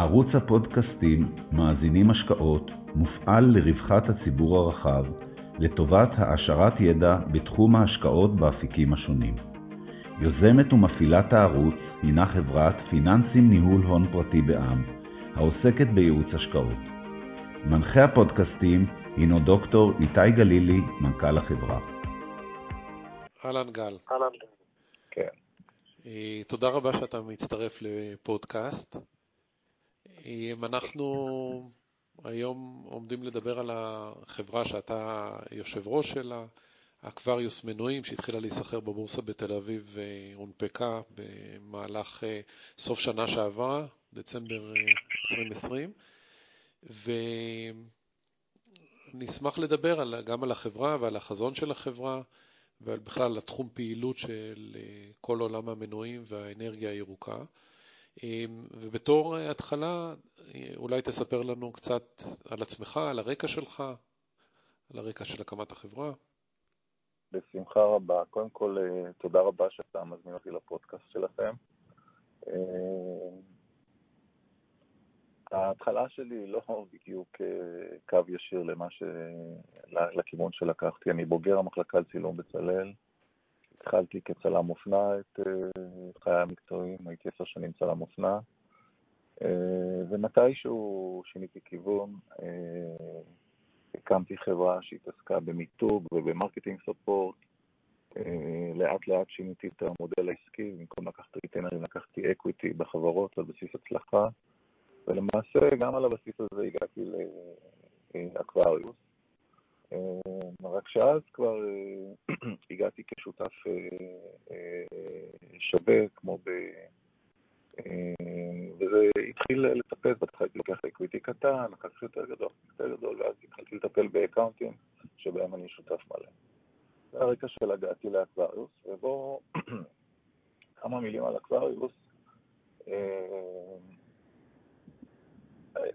ערוץ הפודקאסטים מאזינים השקעות מופעל לרווחת הציבור הרחב, לטובת העשרת ידע בתחום ההשקעות באפיקים השונים. יוזמת ומפעילת הערוץ הינה חברת פיננסים ניהול הון פרטי בע"מ, העוסקת בייעוץ השקעות. מנחה הפודקאסטים הינו דוקטור איתי גלילי, מנכ"ל החברה. אהלן גל. אהלן. כן. אה, תודה רבה שאתה מצטרף לפודקאסט. אה, אנחנו היום עומדים לדבר על החברה שאתה יושב ראש שלה, אקווריוס מנועים, שהתחילה להיסחר בבורסה בתל אביב והונפקה במהלך אה, סוף שנה שעברה, דצמבר 2020. ואני אשמח לדבר על, גם על החברה ועל החזון של החברה. ובכלל התחום פעילות של אה, כל עולם המנועים והאנרגיה הירוקה. אמ, ובתור התחלה, אה, אולי תספר לנו קצת על עצמך, על הרקע שלך, על הרקע של הקמת החברה. בשמחה רבה. קודם כל, אה, תודה רבה שאתה מזמין אותי לפודקאסט שלכם. ההתחלה שלי לא בדיוק אה, קו ישיר למה ש... לכיוון שלקחתי. אני בוגר המחלקה לצילום בצלאל. התחלתי כצלם אופנה את אה, חיי המקצועיים, הייתי עשר שנים צלם אופנה. אה, ומתישהו שיניתי כיוון, הקמתי חברה שהתעסקה במיתוג וב marketing support. לאט לאט שיניתי את המודל העסקי, במקום לקחת ריטיינרים לקחתי equity בחברות על בסיס הצלחה. ולמעשה גם על הבסיס הזה הגעתי לאקווריוס. אה, רק שאז כבר אה, הגעתי כשותף אה, שווה, כמו ב... וזה התחיל לטפס, בהתחלה לוקח equity קטן, אחר כך יותר גדול, יותר גדול, ואז התחלתי לטפל ב accounts שבהם אני שותף מלא. זה הרקע של הגעתי לאקווריוס, ובואו כמה מילים על אקווריוס.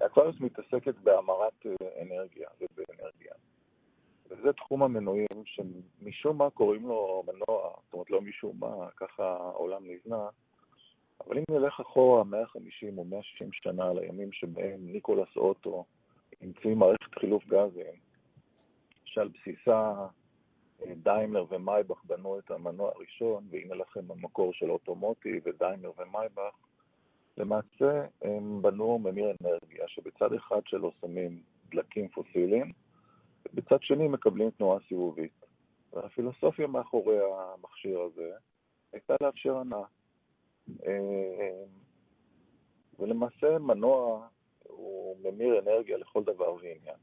אקווריוס מתעסקת בהמרת אנרגיה ובאנרגיה. בזה תחום המנועים שמשום מה קוראים לו מנוע, זאת אומרת לא משום מה, ככה העולם נבנה, אבל אם נלך אחורה 150 או 160 שנה לימים שבהם ניקולס אוטו המציא מערכת חילוף גזים, שעל בסיסה אה, דיימלר ומייבאך בנו את המנוע הראשון, והנה לכם המקור של אוטו motor ודיימלר ומייבאך, למעשה הם בנו ממיר אנרגיה, שבצד אחד שלו שמים דלקים פוסיליים, ובצד שני מקבלים תנועה סיבובית. והפילוסופיה מאחורי המכשיר הזה הייתה לאפשר הנעה. אה, ולמעשה מנוע הוא ממיר אנרגיה לכל דבר ועניין.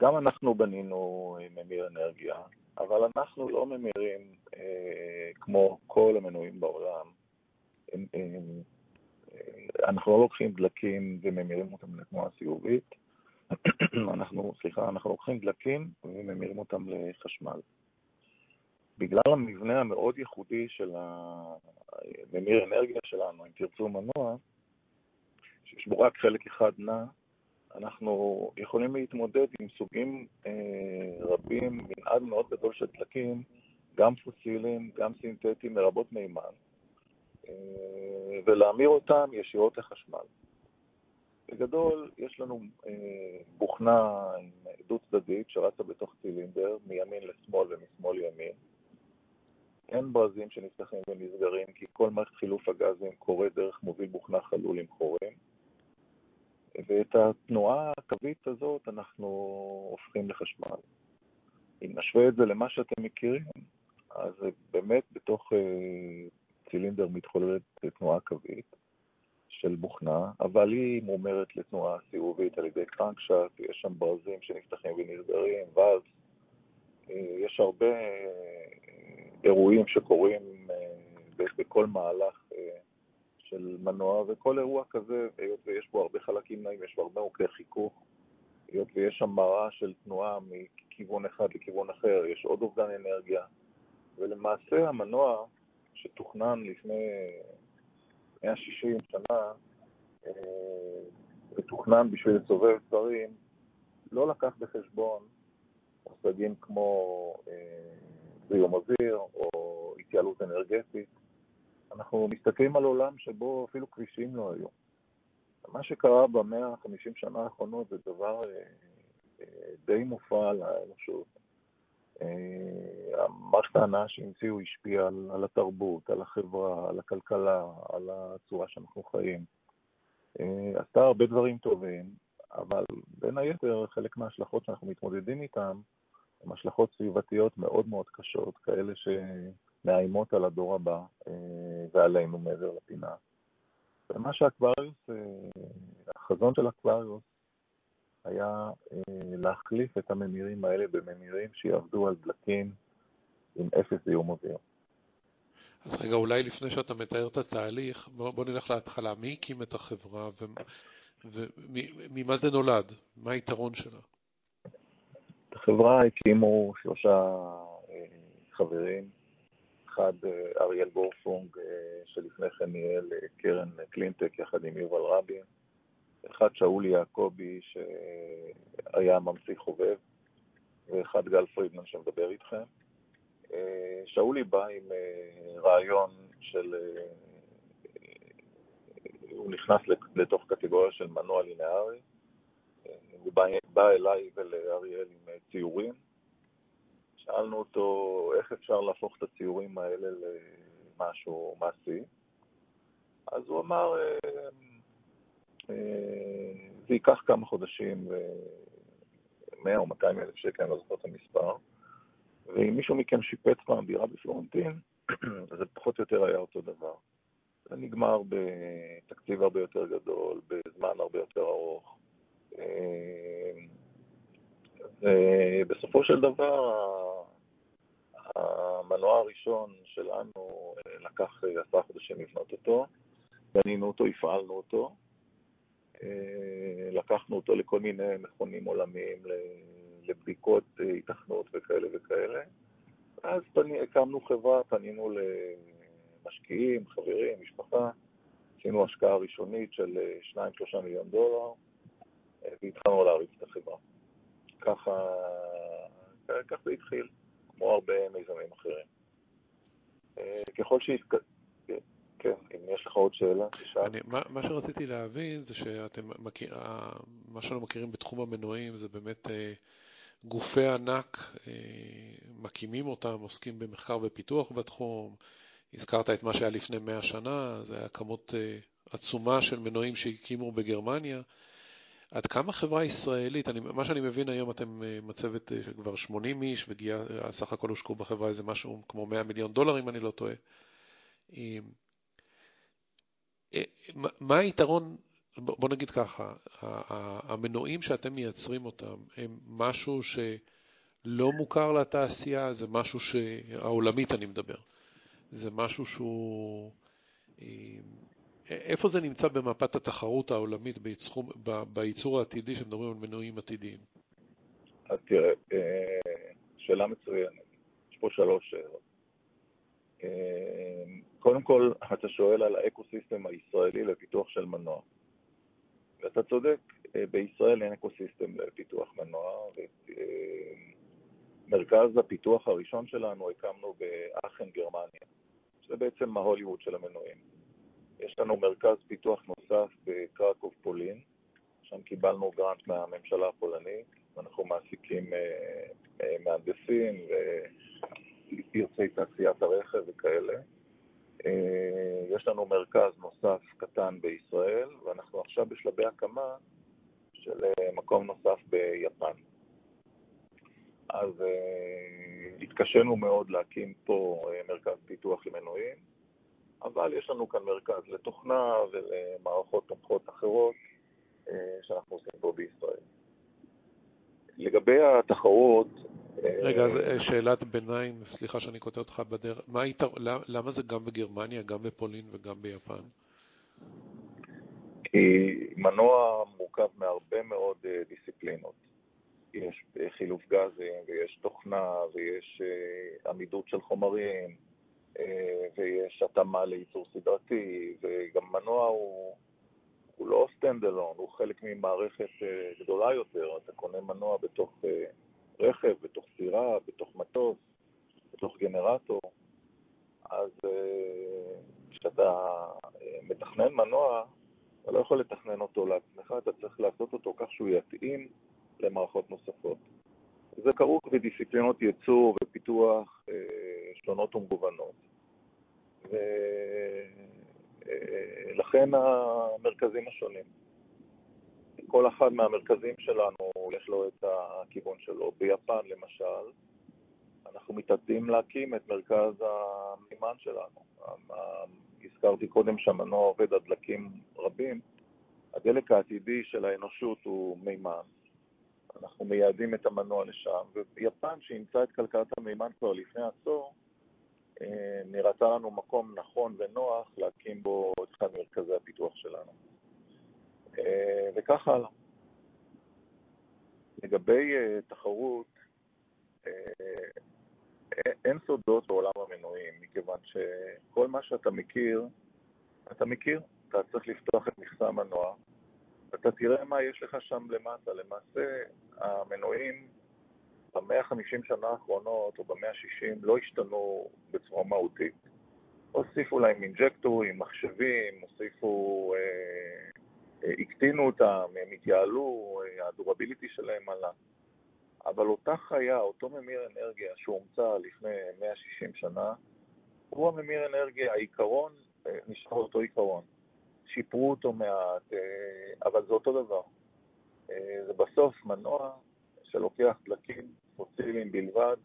גם אנחנו בנינו ממיר אנרגיה, אבל אנחנו לא ממירים אה, כמו כל המנועים בעולם, אנחנו לא לוקחים דלקים וממירים אותם לתנועה סיבובית, אנחנו, סליחה, אנחנו לוקחים דלקים וממירים אותם לחשמל. בגלל המבנה המאוד ייחודי של הממיר אנרגיה שלנו, אם תרצו מנוע, שיש בו רק חלק אחד נע, אנחנו יכולים להתמודד עם סוגים אה, רבים, מנעד מאוד גדול של דלקים, גם פוסיליים, גם סינתטיים, לרבות מימן, אה, ולהמיר אותם ישירות לחשמל. בגדול, יש לנו אה, בוכנה דו-צדדית שרצה בתוך צילינדר, מימין לשמאל ומשמאל לימין. אין ברזים שנפתחים ונסגרים, כי כל מערכת חילוף הגזים קורה דרך מוביל בוכנה חלול עם חורים. ואת התנועה הקווית הזאת אנחנו הופכים לחשמל. אם נשווה את זה למה שאתם מכירים, אז באמת בתוך אה, צילינדר מתחוללת תנועה קווית של בוכנה, אבל היא מומרת לתנועה סיבובית על ידי קרנקשאט, יש שם ברזים שנפתחים ונסגרים, ואז אה, יש הרבה אה, אירועים שקורים אה, בכל מהלך של מנוע, וכל אירוע כזה, היות ויש בו הרבה חלקים נעים, יש בו הרבה מוקדי חיכוך, היות ויש המרה של תנועה מכיוון אחד לכיוון אחר, יש עוד אובדן אנרגיה, ולמעשה המנוע שתוכנן לפני 160 שנה אה, ותוכנן בשביל לסובב דברים, לא לקח בחשבון מושגים כמו אה, זיהום אוויר או התייעלות אנרגטית. אנחנו מסתכלים על עולם שבו אפילו כבישים לא היו. מה שקרה במאה ה-50 שנה האחרונות זה דבר די מופע על המערכת ההנאה שהמציאו השפיעה על, על התרבות, על החברה, על הכלכלה, על הצורה שאנחנו חיים. עשתה הרבה דברים טובים, אבל בין היתר חלק מההשלכות שאנחנו מתמודדים איתן הן השלכות סביבתיות מאוד מאוד קשות, כאלה שמאיימות על הדור הבא ועלינו מעבר לפינה. ומה שהאקווריוס, החזון של אקווריוס היה להחליף את הממירים האלה בממירים שיעבדו על דלקים עם אפס זיהום אוויר. אז רגע, אולי לפני שאתה מתאר את התהליך, בוא, בוא נלך להתחלה. מי הקים את החברה וממה זה נולד? מה היתרון שלה? את החברה הקימו שלושה חברים, אחד אריאל בורפונג, שלפני כן ניהל קרן קלינטק יחד עם יובל רבין, אחד שאולי יעקבי שהיה ממציא חובב, ואחד גל פרידמן שמדבר איתכם. שאולי בא עם רעיון של... הוא נכנס לתוך קטגוריה של מנוע לינארי, הוא בא, בא אליי ולאריאל עם ציורים. שאלנו אותו איך אפשר להפוך את הציורים האלה למשהו מעשי. אז הוא אמר, זה ייקח כמה חודשים, 100 או 200 אלף שקל, אני לא זוכר את המספר. ואם מישהו מכם שיפץ פעם דירה בפלורנטין, זה פחות או יותר היה אותו דבר. זה נגמר בתקציב הרבה יותר גדול, בזמן הרבה יותר ארוך. ובסופו של דבר, המנוע הראשון שלנו לקח עשרה חודשים לבנות אותו, בנינו אותו, הפעלנו אותו, לקחנו אותו לכל מיני מכונים עולמיים, לבדיקות התכנות וכאלה וכאלה. אז פני, הקמנו חברה, פנינו למשקיעים, חברים, משפחה, עשינו השקעה ראשונית של 2-3 מיליון דולר, והתחלנו להריץ את החברה. ככה, כך זה התחיל, כמו הרבה מיזמים אחרים. ככל. כן, אם יש לך עוד שאלה, תשאל. אני, מה, מה שרציתי להבין זה שאתם מכיר, מה שאנו מכירים בתחום המנועים זה באמת אה, גופי ענק, אה, מקימים אותם, עוסקים במחקר ופיתוח בתחום. הזכרת את מה שהיה לפני 100 שנה, זה היה כמות אה, עצומה של מנועים שהקימו בגרמניה. עד כמה חברה ישראלית, אני, מה שאני מבין היום, אתם מצבת כבר 80 איש, וסך הכל הושקעו בחברה איזה משהו כמו 100 מיליון דולר, אם אני לא טועה. מה היתרון, בוא נגיד ככה, המנועים שאתם מייצרים אותם הם משהו שלא מוכר לתעשייה, זה משהו שהעולמית אני מדבר, זה משהו שהוא, איפה זה נמצא במפת התחרות העולמית בייצור, בייצור העתידי שמדברים על מנועים עתידיים? אז תראה, שאלה מצוינת, יש פה שלוש שאלות. קודם כל, אתה שואל על האקוסיסטם הישראלי לפיתוח של מנוע. ואתה צודק, בישראל אין אקוסיסטם לפיתוח מנוע, ומרכז הפיתוח הראשון שלנו הקמנו באחן, גרמניה, שזה בעצם ההוליווד של המנועים. יש לנו מרכז פיתוח נוסף בקרקוב, פולין, שם קיבלנו גרנט מהממשלה הפולנית, ואנחנו מעסיקים מהנדסים ופרצי תעשיית הרכב וכאלה. יש לנו מרכז נוסף קטן בישראל, ואנחנו עכשיו בשלבי הקמה של מקום נוסף ביפן. אז התקשינו מאוד להקים פה מרכז פיתוח למנועים, אבל יש לנו כאן מרכז לתוכנה ולמערכות תומכות אחרות שאנחנו עושים פה בישראל. לגבי התחרות, רגע, אז שאלת ביניים, סליחה שאני קוטע אותך בדרך, מה היית, למה זה גם בגרמניה, גם בפולין וגם ביפן? כי מנוע מורכב מהרבה מאוד דיסציפלינות. יש חילוף גזים, ויש תוכנה, ויש עמידות של חומרים, ויש התאמה לייצור סדרתי, וגם מנוע הוא, הוא לא stand alone, הוא חלק ממערכת גדולה יותר. אתה קונה מנוע בתוך רכב, בתוך סירה, בתוך מטוס, בתוך גנרטור. אז כשאתה מתכנן מנוע, אתה לא יכול לתכנן אותו לעצמך, אתה צריך לעשות אותו כך שהוא יתאים למערכות נוספות. זה כרוך בדיסציפלינות ייצור ופיתוח אה, שונות ומגוונות. ולכן אה, המרכזים השונים. כל אחד מהמרכזים שלנו יש לו את הכיוון שלו. ביפן למשל, אנחנו מתעתדים להקים את מרכז המימן שלנו. הזכרתי קודם שהמנוע עובד על דלקים רבים. הדלק העתידי של האנושות הוא מימן. אנחנו מייעדים את המנוע לשם, ויפן, שאימצה את כלכלת המימן כבר לפני עשור, אה, נראתה לנו מקום נכון ונוח להקים בו את אחד ממרכזי הפיתוח שלנו. אה, וכך הלאה. לגבי אה, תחרות, אין סודות בעולם המנועים, מכיוון שכל מה שאתה מכיר, אתה מכיר. אתה צריך לפתוח את מכסה המנוע, אתה תראה מה יש לך שם למטה. למעשה, המנועים ב-150 שנה האחרונות, או ב-160, לא השתנו בצורה מהותית. הוסיפו להם אינג'קטורים, מחשבים, הוסיפו, אה, אה, הקטינו אותם, הם התייעלו, הדורביליטי שלהם עלה. אבל אותה חיה, אותו ממיר אנרגיה שהומצא לפני 160 שנה, הוא הממיר אנרגיה, העיקרון אה, נשאר אותו עיקרון. שיפרו אותו מעט, אה, אבל זה אותו דבר. אה, זה בסוף מנוע שלוקח דלקים פוסיליים בלבד,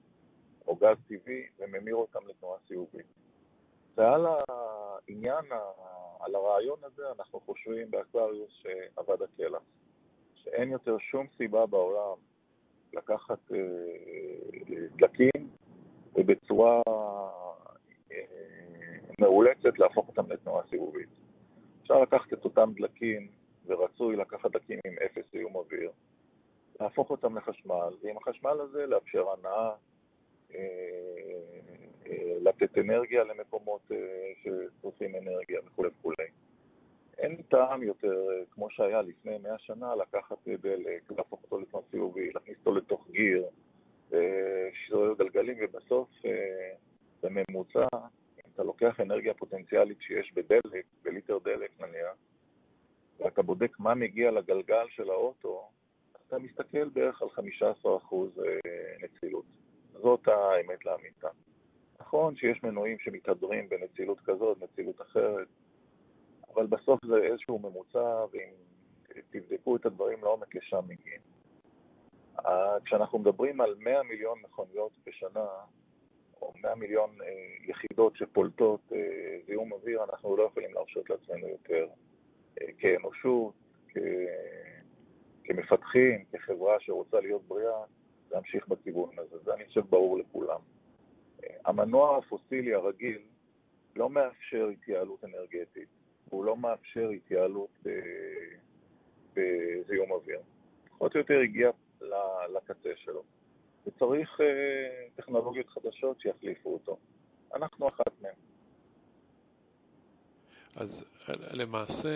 או גז טבעי, וממיר אותם לתנועה סיובית. ועל העניין, על הרעיון הזה, אנחנו חושבים באקווריוס שאבד הכלח. שאין יותר שום סיבה בעולם לקחת דלקים ובצורה מאולצת להפוך אותם לתנועה סיבובית. אפשר לקחת את אותם דלקים, ורצוי לקחת דלקים עם אפס זיהום אוויר, להפוך אותם לחשמל, ועם החשמל הזה לאפשר הנאה, אה, אה, לתת אנרגיה למקומות אה, שצריכים אנרגיה וכו' וכו'. אין טעם יותר, כמו שהיה לפני מאה שנה, לקחת דלק, להפוך אותו לתנועה סיבובי, להכניס אותו לתוך גיר, שזור גלגלים, ובסוף בממוצע אתה לוקח אנרגיה פוטנציאלית שיש בדלק, בליטר דלק נניח, ואתה בודק מה מגיע לגלגל של האוטו, אתה מסתכל בערך על 15% אה, נצילות. זאת האמת לאמיתה. נכון שיש מנועים שמתהדרים בנצילות כזאת, נצילות אחרת, אבל בסוף זה איזשהו ממוצע, ואם תבדקו את הדברים לעומק, לשם מגיעים. כשאנחנו מדברים על 100 מיליון מכוניות בשנה, או 100 מיליון אה, יחידות שפולטות אה, זיהום אוויר, אנחנו לא יכולים להרשות לעצמנו יותר אה, כאנושות, כ... כמפתחים, כחברה שרוצה להיות בריאה, להמשיך בכיוון הזה. זה אני חושב ברור לכולם. המנוע הפוסילי הרגיל לא מאפשר התייעלות אנרגטית, הוא לא מאפשר התייעלות בזיהום אוויר. פחות או יותר הגיע לקצה שלו. וצריך אה, טכנולוגיות חדשות שיחליפו אותו. אנחנו אחת מהן. אז למעשה,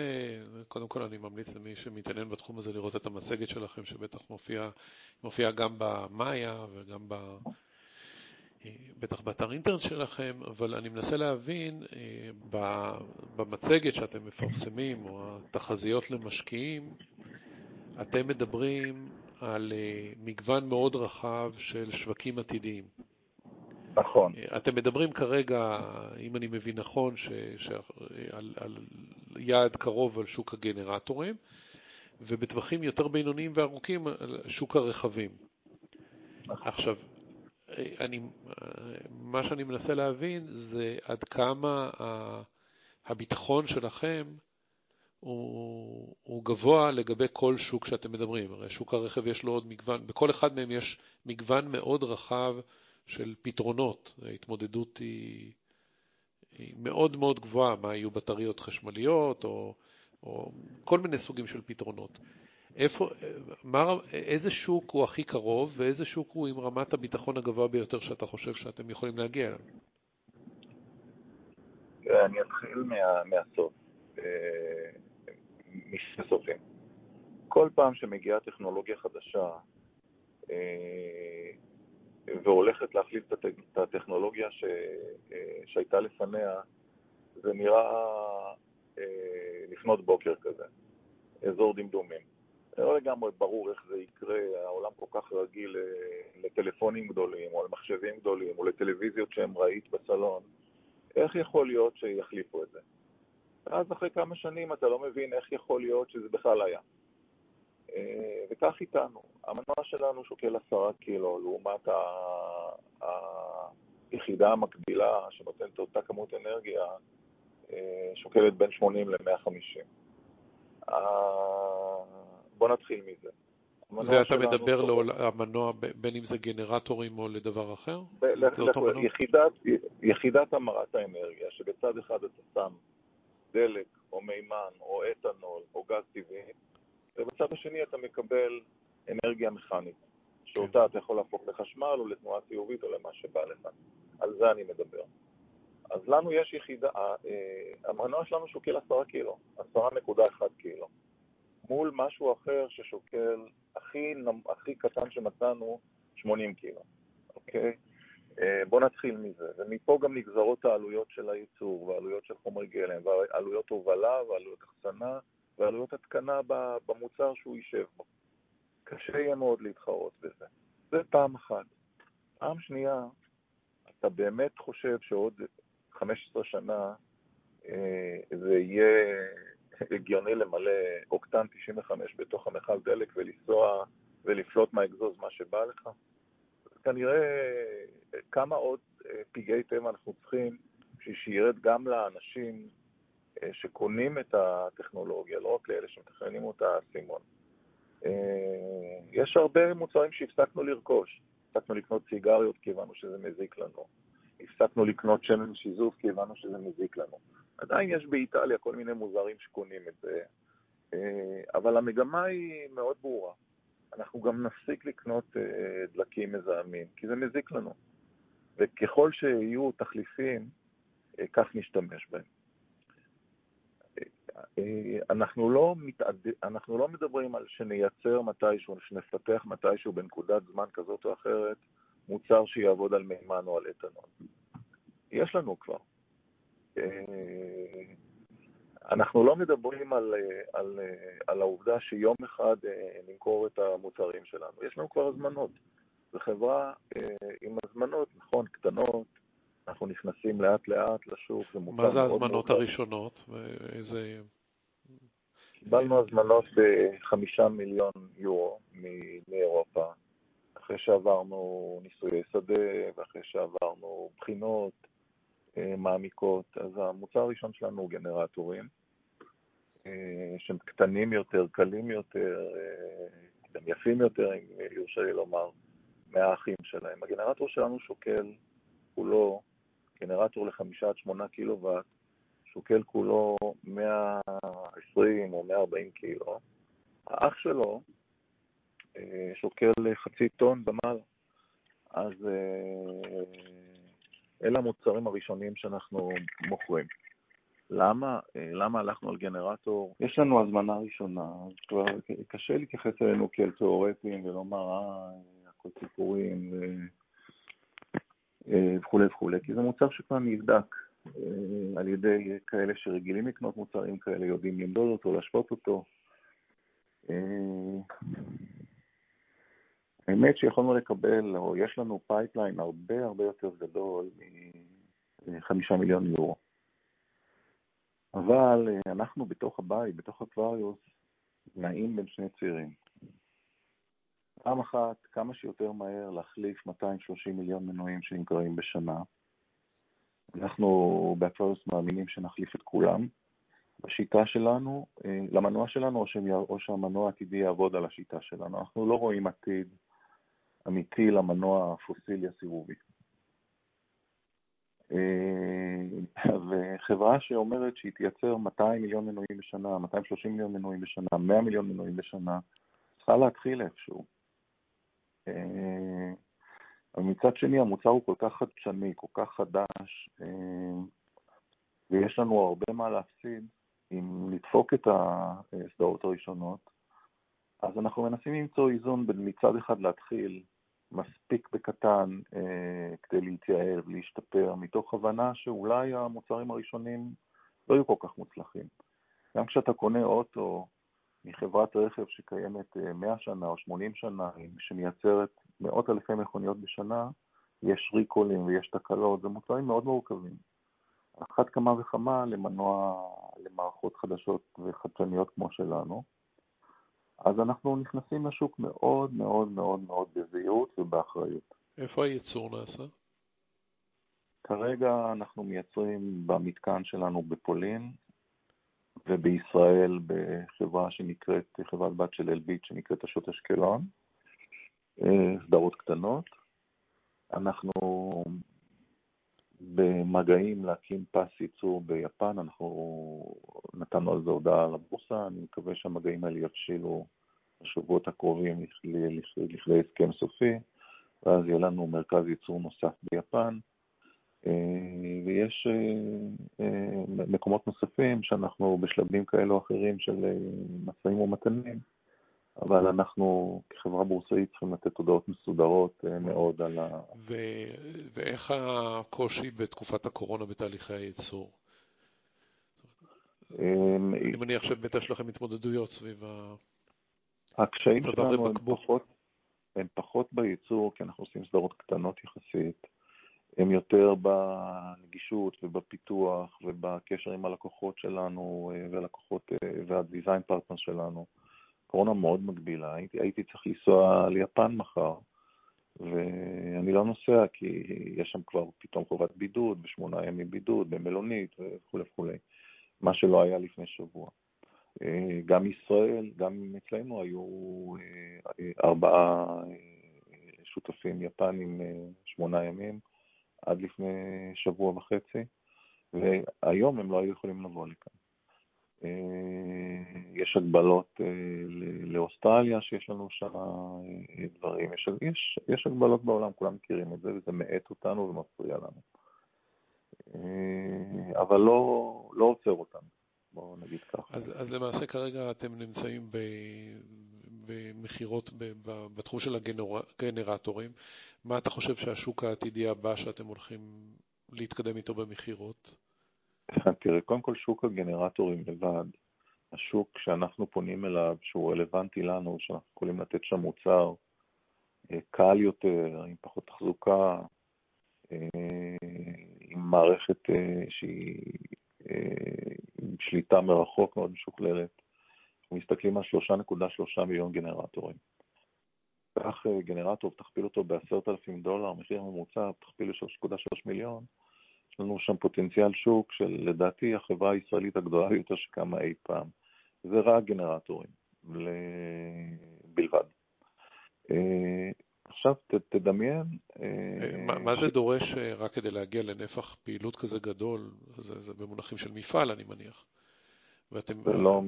קודם כל אני ממליץ למי שמתעניין בתחום הזה לראות את המצגת שלכם, שבטח מופיעה מופיע גם במאיה וגם. בטח באתר אינטרנט שלכם, אבל אני מנסה להבין, אה, במצגת שאתם מפרסמים, או התחזיות למשקיעים, אתם מדברים על אה, מגוון מאוד רחב של שווקים עתידיים. נכון. אה, אתם מדברים כרגע, אם אני מבין נכון, ש, ש, על, על יעד קרוב על שוק הגנרטורים, ובטווחים יותר בינוניים וארוכים על שוק הרכבים. נכון. עכשיו, אני, מה שאני מנסה להבין זה עד כמה הביטחון שלכם הוא, הוא גבוה לגבי כל שוק שאתם מדברים. הרי שוק הרכב יש לו עוד מגוון, בכל אחד מהם יש מגוון מאוד רחב של פתרונות. ההתמודדות היא, היא מאוד מאוד גבוהה, מה יהיו בטריות חשמליות או, או כל מיני סוגים של פתרונות. איפה, מה, איזה שוק הוא הכי קרוב ואיזה שוק הוא עם רמת הביטחון הגבוה ביותר שאתה חושב שאתם יכולים להגיע אליו? אני אתחיל מה, מהסוף. אה, משני סופים. כל פעם שמגיעה טכנולוגיה חדשה אה, והולכת להחליף את הטכנולוגיה ש, אה, שהייתה לפניה, זה נראה לפנות בוקר כזה, אזור דמדומים. לא לגמרי ברור איך זה יקרה, העולם כל כך רגיל לטלפונים גדולים, או למחשבים גדולים, או לטלוויזיות שהם ראית בסלון, איך יכול להיות שיחליפו את זה? ואז אחרי כמה שנים אתה לא מבין איך יכול להיות שזה בכלל היה. אה, וכך איתנו. המנוע שלנו שוקל עשרה קילו, לעומת היחידה המקבילה שנותנת אותה כמות אנרגיה, אה, שוקלת בין 80 ל-150. בוא נתחיל מזה. זה אתה מדבר למנוע, בין אם זה גנרטורים או לדבר אחר? יחידת, יחידת המרת האנרגיה, שבצד אחד אתה שם דלק או מימן או אתנול או גז טבעי, ובצד השני אתה מקבל אנרגיה מכנית, שאותה כן. אתה יכול להפוך לחשמל או לתנועה חיובית או למה שבא לך. על זה אני מדבר. אז לנו יש יחידה, אה, המנוע שלנו שוקל 10 קילו, 10.1 קילו. מול משהו אחר ששוקל הכי, הכי קטן שמצאנו, 80 קילו, אוקיי? אה, בואו נתחיל מזה, ומפה גם נגזרות העלויות של הייצור, והעלויות של חומרי גלם, ועלויות הובלה, ועלויות אחסנה, ועלויות התקנה במוצר שהוא יישב בו. קשה יהיה מאוד להתחרות בזה. זה פעם אחת. פעם שנייה, אתה באמת חושב שעוד 15 שנה אה, זה יהיה הגיוני למלא אוקטן 95 בתוך המכל דלק ולנסוע ולפלוט מהאגזוז מה שבא לך? כנראה כמה עוד אה, פגעי טבע אנחנו צריכים בשביל שירד גם לאנשים אה, שקונים את הטכנולוגיה, לא רק לאלה שמתכננים אותה, סימון. אה, יש הרבה מוצרים שהפסקנו לרכוש. הפסקנו לקנות סיגריות כי הבנו שזה מזיק לנו. הפסקנו לקנות שמן שיזוף כי הבנו שזה מזיק לנו. עדיין יש באיטליה כל מיני מוזרים שקונים את זה, אה, אבל המגמה היא מאוד ברורה. אנחנו גם נפסיק לקנות אה, דלקים מזהמים, כי זה מזיק לנו. וככל שיהיו תחליפים, אה, כך נשתמש בהם. אנחנו לא, מתעד... אנחנו לא מדברים על שנייצר מתישהו, שנפתח מתישהו בנקודת זמן כזאת או אחרת מוצר שיעבוד על מימן או על אתנול. יש לנו כבר. אה, אנחנו לא מדברים על, על, על העובדה שיום אחד אה, נמכור את המוצרים שלנו. יש לנו כבר הזמנות. זו חברה אה, עם הזמנות, נכון, קטנות, אנחנו נכנסים לאט לאט לשוק, זה. מה זה ההזמנות הראשונות? איזה... קיבלנו הזמנות בחמישה מיליון יורו מאירופה, אחרי שעברנו ניסויי שדה ואחרי שעברנו בחינות אה, מעמיקות. אז המוצר הראשון שלנו הוא גנרטורים, אה, שהם קטנים יותר, קלים יותר, אה, גם יפים יותר, אם יורשה לי לומר, מהאחים שלהם. הגנרטור שלנו שוקל כולו, גנרטור לחמישה עד שמונה קילוואט, שוקל כולו 120 או 140 קילו. האח שלו שוקל חצי טון ומעלה. אז אלה המוצרים הראשונים שאנחנו מוכרים. למה, אה, למה הלכנו על גנרטור? יש לנו הזמנה ראשונה, כבר קשה להתייחס אלינו כאל תיאורטים ולומר, אה, הכל סיפורים אה, וכולי וכולי, כי זה מוצר שכבר נבדק אה, על ידי כאלה שרגילים לקנות מוצרים כאלה, יודעים למדוד אותו, להשוות אותו. האמת שיכולנו לקבל, או יש לנו pipeline הרבה הרבה יותר גדול מ-5 מיליון יורו. אבל אה, אנחנו בתוך הבית, בתוך אקווריוס, נעים בין שני צירים. פעם אחת, כמה שיותר מהר להחליף 230 מיליון מנועים שנמכרים בשנה. אנחנו באקווריוס מאמינים שנחליף את כולם. בשיטה שלנו, אה, למנוע שלנו, או, שהמנוע העתידי יעבוד על השיטה שלנו. אנחנו לא רואים עתיד אמיתי למנוע הפוסילי הסיבובי. אה, וחברה שאומרת שהיא תייצר 200 מיליון מנועים בשנה, 230 מיליון מנועים בשנה, 100 מיליון מנועים בשנה, צריכה להתחיל איפשהו. אה, אבל מצד שני, המוצר הוא כל כך חדשני, כל כך חדש, אה, ויש לנו הרבה מה להפסיד אם נדפוק את הסדרות הראשונות, אז אנחנו מנסים למצוא איזון בין מצד אחד להתחיל מספיק בקטן אה, כדי להתייעל ולהשתפר, מתוך הבנה שאולי המוצרים הראשונים לא יהיו כל כך מוצלחים. גם כשאתה קונה אוטו מחברת רכב שקיימת 100 אה, שנה או 80 שנה, שמייצרת מאות אלפי מכוניות בשנה, יש ריקולים ויש תקלות, זה מוצרים מאוד מורכבים. אחת כמה וכמה למנוע למערכות חדשות וחדשניות כמו שלנו. אז אנחנו נכנסים לשוק מאוד מאוד מאוד מאוד בזהירות ובאחריות. איפה הייצור נעשה? כרגע אנחנו מייצרים במתקן שלנו בפולין, ובישראל בחברה שנקראת, חברת בת של אלביט שנקראת השוט אשקלון, אה, סדרות קטנות. אנחנו במגעים להקים פס ייצור ביפן, אנחנו נתנו על זה הודעה לבורסה, אני מקווה שהמגעים האלה יבשילו בשבועות הקרובים לכדי הסכם סופי, ואז יהיה לנו מרכז ייצור נוסף ביפן. אה, ויש אה, אה, מקומות נוספים שאנחנו בשלבים כאלה או אחרים של משאים ומתנים, אבל אנחנו כחברה בורסאית צריכים לתת הודעות מסודרות מאוד על ה... ו- ואיך הקושי בתקופת הקורונה בתהליכי הייצור? אני מניח שבאמת יש לכם התמודדויות סביב ה... הקשיים שלנו הם פחות, הם פחות בייצור, כי אנחנו עושים סדרות קטנות יחסית. הם יותר בנגישות ובפיתוח ובקשר עם הלקוחות שלנו אה, והלקוחות אה, והדיזיין פרטנר שלנו. קורונה מאוד מגבילה, הייתי, הייתי צריך לנסוע ליפן מחר, ואני לא נוסע כי יש שם כבר פתאום חובת בידוד, בשמונה ימים בידוד, במלונית וכולי וכולי, מה שלא היה לפני שבוע. אה, גם ישראל, גם אצלנו היו ארבעה שותפים יפנים שמונה ימים, עד לפני שבוע וחצי, והיום הם לא היו יכולים לבוא לכאן. אה, יש הגבלות אה, לאוסטרליה שיש לנו שם אה, דברים, יש, יש, יש הגבלות בעולם, כולם מכירים את זה, וזה מאט אותנו ומפריע לנו. אבל לא, לא עוצר אותנו, בואו נגיד ככה. אז, אז למעשה כרגע אתם נמצאים במכירות בתחום של הגנרטורים. מה אתה חושב שהשוק העתידי הבא שאתם הולכים להתקדם איתו במכירות? תראה, קודם כל שוק הגנרטורים לבד, השוק שאנחנו פונים אליו, שהוא רלוונטי לנו, שאנחנו יכולים לתת שם מוצר אה, קל יותר, עם פחות תחזוקה, אה, עם מערכת אה, שהיא שליטה מרחוק מאוד משוכללת. אנחנו מסתכלים על 3.3 מיליון גנרטורים. קח גנרטור ותכפיל אותו ב-10,000 דולר, מחיר ממוצע, תכפיל ל-3.3 מיליון, יש לנו שם פוטנציאל שוק של לדעתי החברה הישראלית הגדולה ביותר שקמה אי פעם. זה רק גנרטורים בלבד. אה, עכשיו ת, תדמיין... אה, מה זה דורש רק כדי להגיע לנפח פעילות כזה גדול? זה, זה במונחים של מפעל, אני מניח. ואתם... זה לא,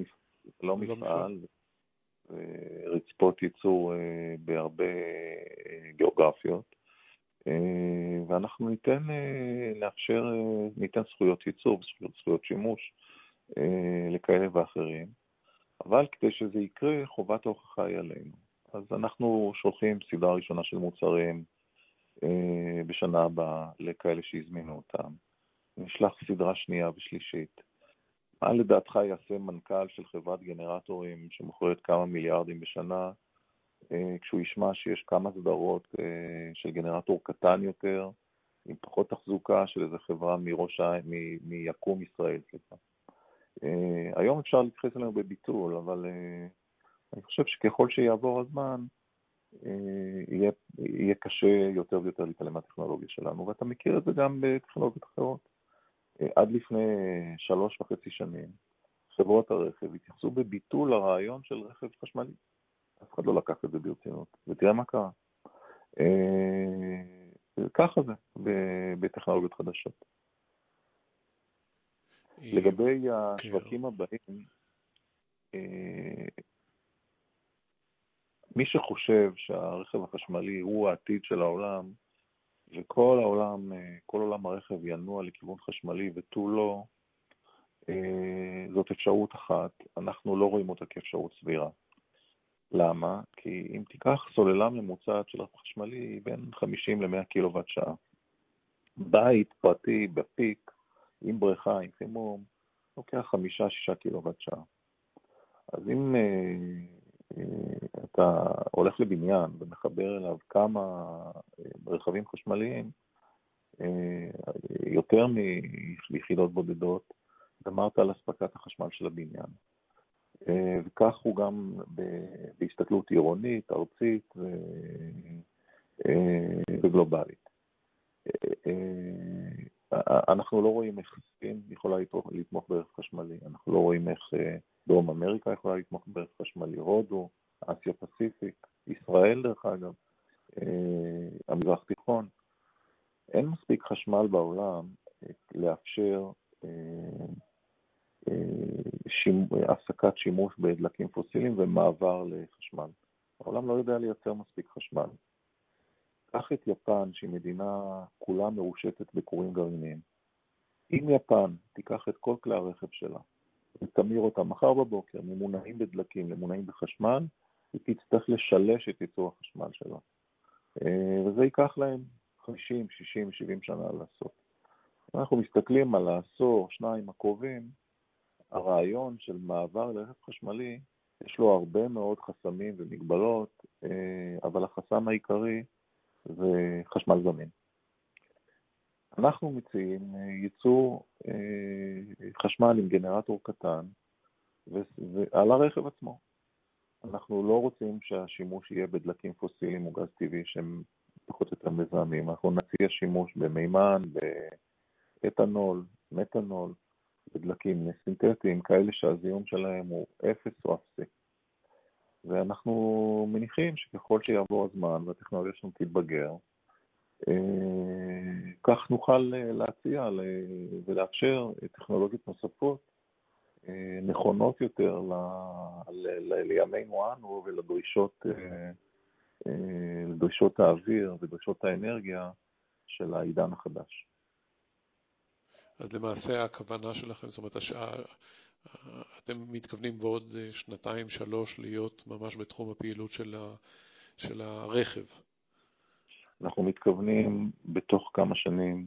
לא מפעל, רצפות ייצור אה, בהרבה אה, גיאוגרפיות, אה, ואנחנו ניתן, נאפשר, ניתן זכויות ייצור וזכויות שימוש לכאלה ואחרים, אבל כדי שזה יקרה, חובת ההוכחה היא עלינו. אז אנחנו שולחים סדרה ראשונה של מוצרים בשנה הבאה לכאלה שהזמינו אותם. נשלח סדרה שנייה ושלישית. מה לדעתך יעשה מנכ"ל של חברת גנרטורים שמוכרת כמה מיליארדים בשנה, אה, כשהוא ישמע שיש כמה סדרות אה, של גנרטור קטן יותר, עם פחות תחזוקה של איזה חברה מראש העין, מיקום ישראל, סליחה. אה, היום אפשר להתייחס אלינו בביטול, אבל אני חושב שככל שיעבור הזמן, יהיה, יהיה קשה יותר ויותר להתעלם מהטכנולוגיה שלנו, ואתה מכיר את זה גם בטכנולוגיות אחרות. עד לפני שלוש וחצי שנים, חברות הרכב התייחסו בביטול הרעיון של רכב חשמלי. אף אחד לא לקח את זה ברצינות, ותראה מה קרה. אה, ככה זה בטכנולוגיות חדשות. לגבי כן. השווקים הבאים, אה, מי שחושב שהרכב החשמלי הוא העתיד של העולם, וכל העולם, אה, כל עולם הרכב ינוע לכיוון חשמלי ותו לא, אה, זאת אפשרות אחת, אנחנו לא רואים אותה כאפשרות סבירה. למה? כי אם תיקח סוללה ממוצעת של רכב חשמלי, היא בין 50 ל-100 קילוואט שעה. בית פרטי בפיק, עם בריכה, עם חימום, לוקח חמישה-שישה קילוואט שעה. אז אם אה, אה, אתה הולך לבניין ומחבר אליו כמה אה, רכבים חשמליים, אה, יותר מיחידות בודדות, גמרת על אספקת החשמל של הבניין. אה, וכך הוא גם בהסתכלות עירונית, ארצית אה, וגלובלית. אנחנו לא רואים איך סין יכולה לתמוך ברכב חשמלי, אנחנו לא רואים איך דרום אמריקה יכולה לתמוך ברכב חשמלי, הודו, אסיה פסיפיק, ישראל דרך אגב, המזרח תיכון. אין מספיק חשמל בעולם לאפשר הפסקת שימוש בדלקים פוסיליים ומעבר לחשמל. העולם לא יודע לייצר מספיק חשמל. קח את יפן, שהיא מדינה כולה מרושתת בכורים גרעיניים. אם יפן תיקח את כל כלי הרכב שלה ותמיר אותם מחר בבוקר ממונעים בדלקים למונעים בחשמל, היא תצטרך לשלש את ייצור החשמל שלה. אה, וזה ייקח להם 50, 60, 70 שנה לעשות. אנחנו מסתכלים על העשור, שניים הקרובים, הרעיון של מעבר לרכב חשמלי, יש לו הרבה מאוד חסמים ומגבלות, אה, אבל החסם העיקרי זה חשמל זמין. אנחנו מציעים אה, ייצור אה, חשמל עם גנרטור קטן ועל הרכב עצמו. אנחנו לא רוצים שהשימוש יהיה בדלקים פוסיליים או גז טבעי שהם פחות או יותר מזהמים. אנחנו נציע שימוש במימן, באתנול, מתנול, בדלקים סינתטיים, כאלה שהזיהום שלהם הוא אפס או אפסי. ואנחנו מניחים שככל שיעבור הזמן והטכנולוגיה שלנו תתבגר, אה, כך נוכל אה, להציע ולאפשר טכנולוגיות נוספות אה, נכונות יותר לימינו אנו ולדרישות לדרישות האוויר ודרישות האנרגיה של העידן החדש. אז למעשה הכוונה שלכם, זאת אומרת, השעה, אתם מתכוונים בעוד שנתיים, שלוש, להיות ממש בתחום הפעילות של, ה, של הרכב. אנחנו מתכוונים בתוך כמה שנים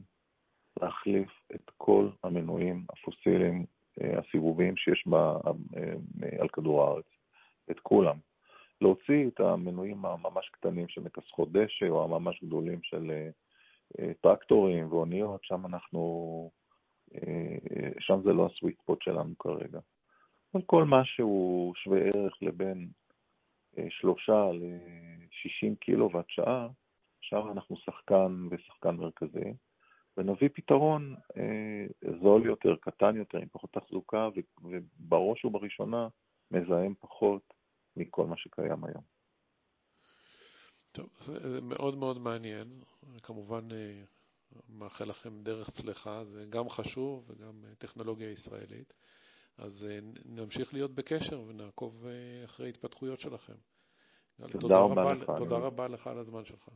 להחליף את כל המנועים הפוסיליים אה, הסיבוביים שיש בה, אה, על כדור הארץ, את כולם. להוציא את המנועים הממש קטנים של מכסחות דשא או הממש גדולים של אה, טרקטורים ואוניות, שם אנחנו שם זה לא הסוויט פוט שלנו כרגע. אבל כל מה שהוא שווה ערך לבין אה, שלושה ל-60 קילוואט שעה, שם אנחנו שחקן ושחקן מרכזי, ונביא פתרון אה, זול יותר, קטן יותר, עם פחות תחזוקה, ובראש ובראשונה מזהם פחות מכל מה שקיים היום. טוב, זה מאוד מאוד מעניין. כמובן, אה, מאחל לכם דרך צלחה, זה גם חשוב וגם אה, טכנולוגיה ישראלית. אז אה, נמשיך להיות בקשר ונעקוב אה, אחרי התפתחויות שלכם. תודה, תודה רבה לך. תודה רבה לך על הזמן שלך.